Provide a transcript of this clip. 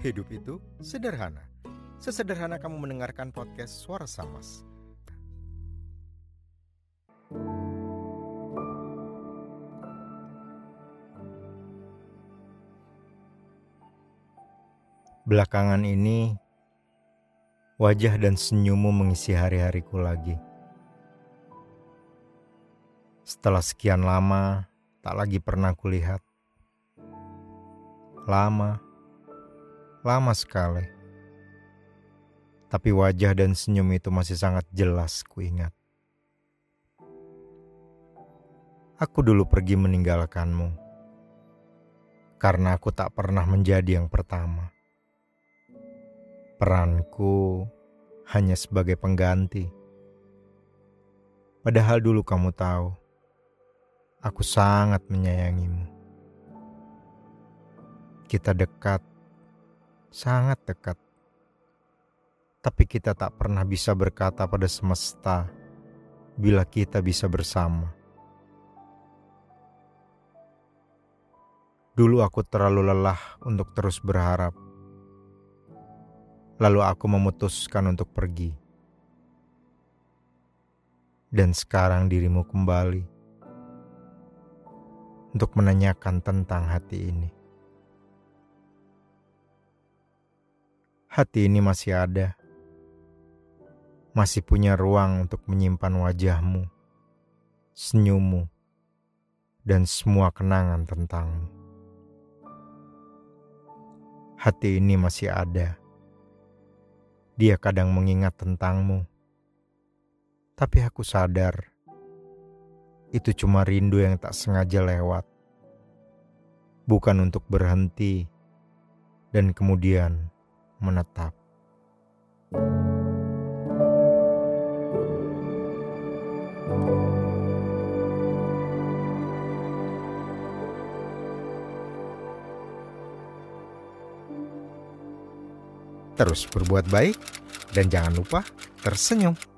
Hidup itu sederhana. Sesederhana kamu mendengarkan podcast Suara Samas. Belakangan ini, wajah dan senyummu mengisi hari-hariku lagi. Setelah sekian lama, tak lagi pernah kulihat. Lama, lama sekali. Tapi wajah dan senyum itu masih sangat jelas kuingat. Aku dulu pergi meninggalkanmu. Karena aku tak pernah menjadi yang pertama. Peranku hanya sebagai pengganti. Padahal dulu kamu tahu, aku sangat menyayangimu. Kita dekat, sangat dekat. Tapi kita tak pernah bisa berkata pada semesta bila kita bisa bersama. Dulu aku terlalu lelah untuk terus berharap Lalu aku memutuskan untuk pergi. Dan sekarang dirimu kembali untuk menanyakan tentang hati ini. Hati ini masih ada, masih punya ruang untuk menyimpan wajahmu, senyummu, dan semua kenangan tentangmu. Hati ini masih ada dia kadang mengingat tentangmu. Tapi aku sadar, itu cuma rindu yang tak sengaja lewat. Bukan untuk berhenti dan kemudian menetap. Terus berbuat baik dan jangan lupa tersenyum.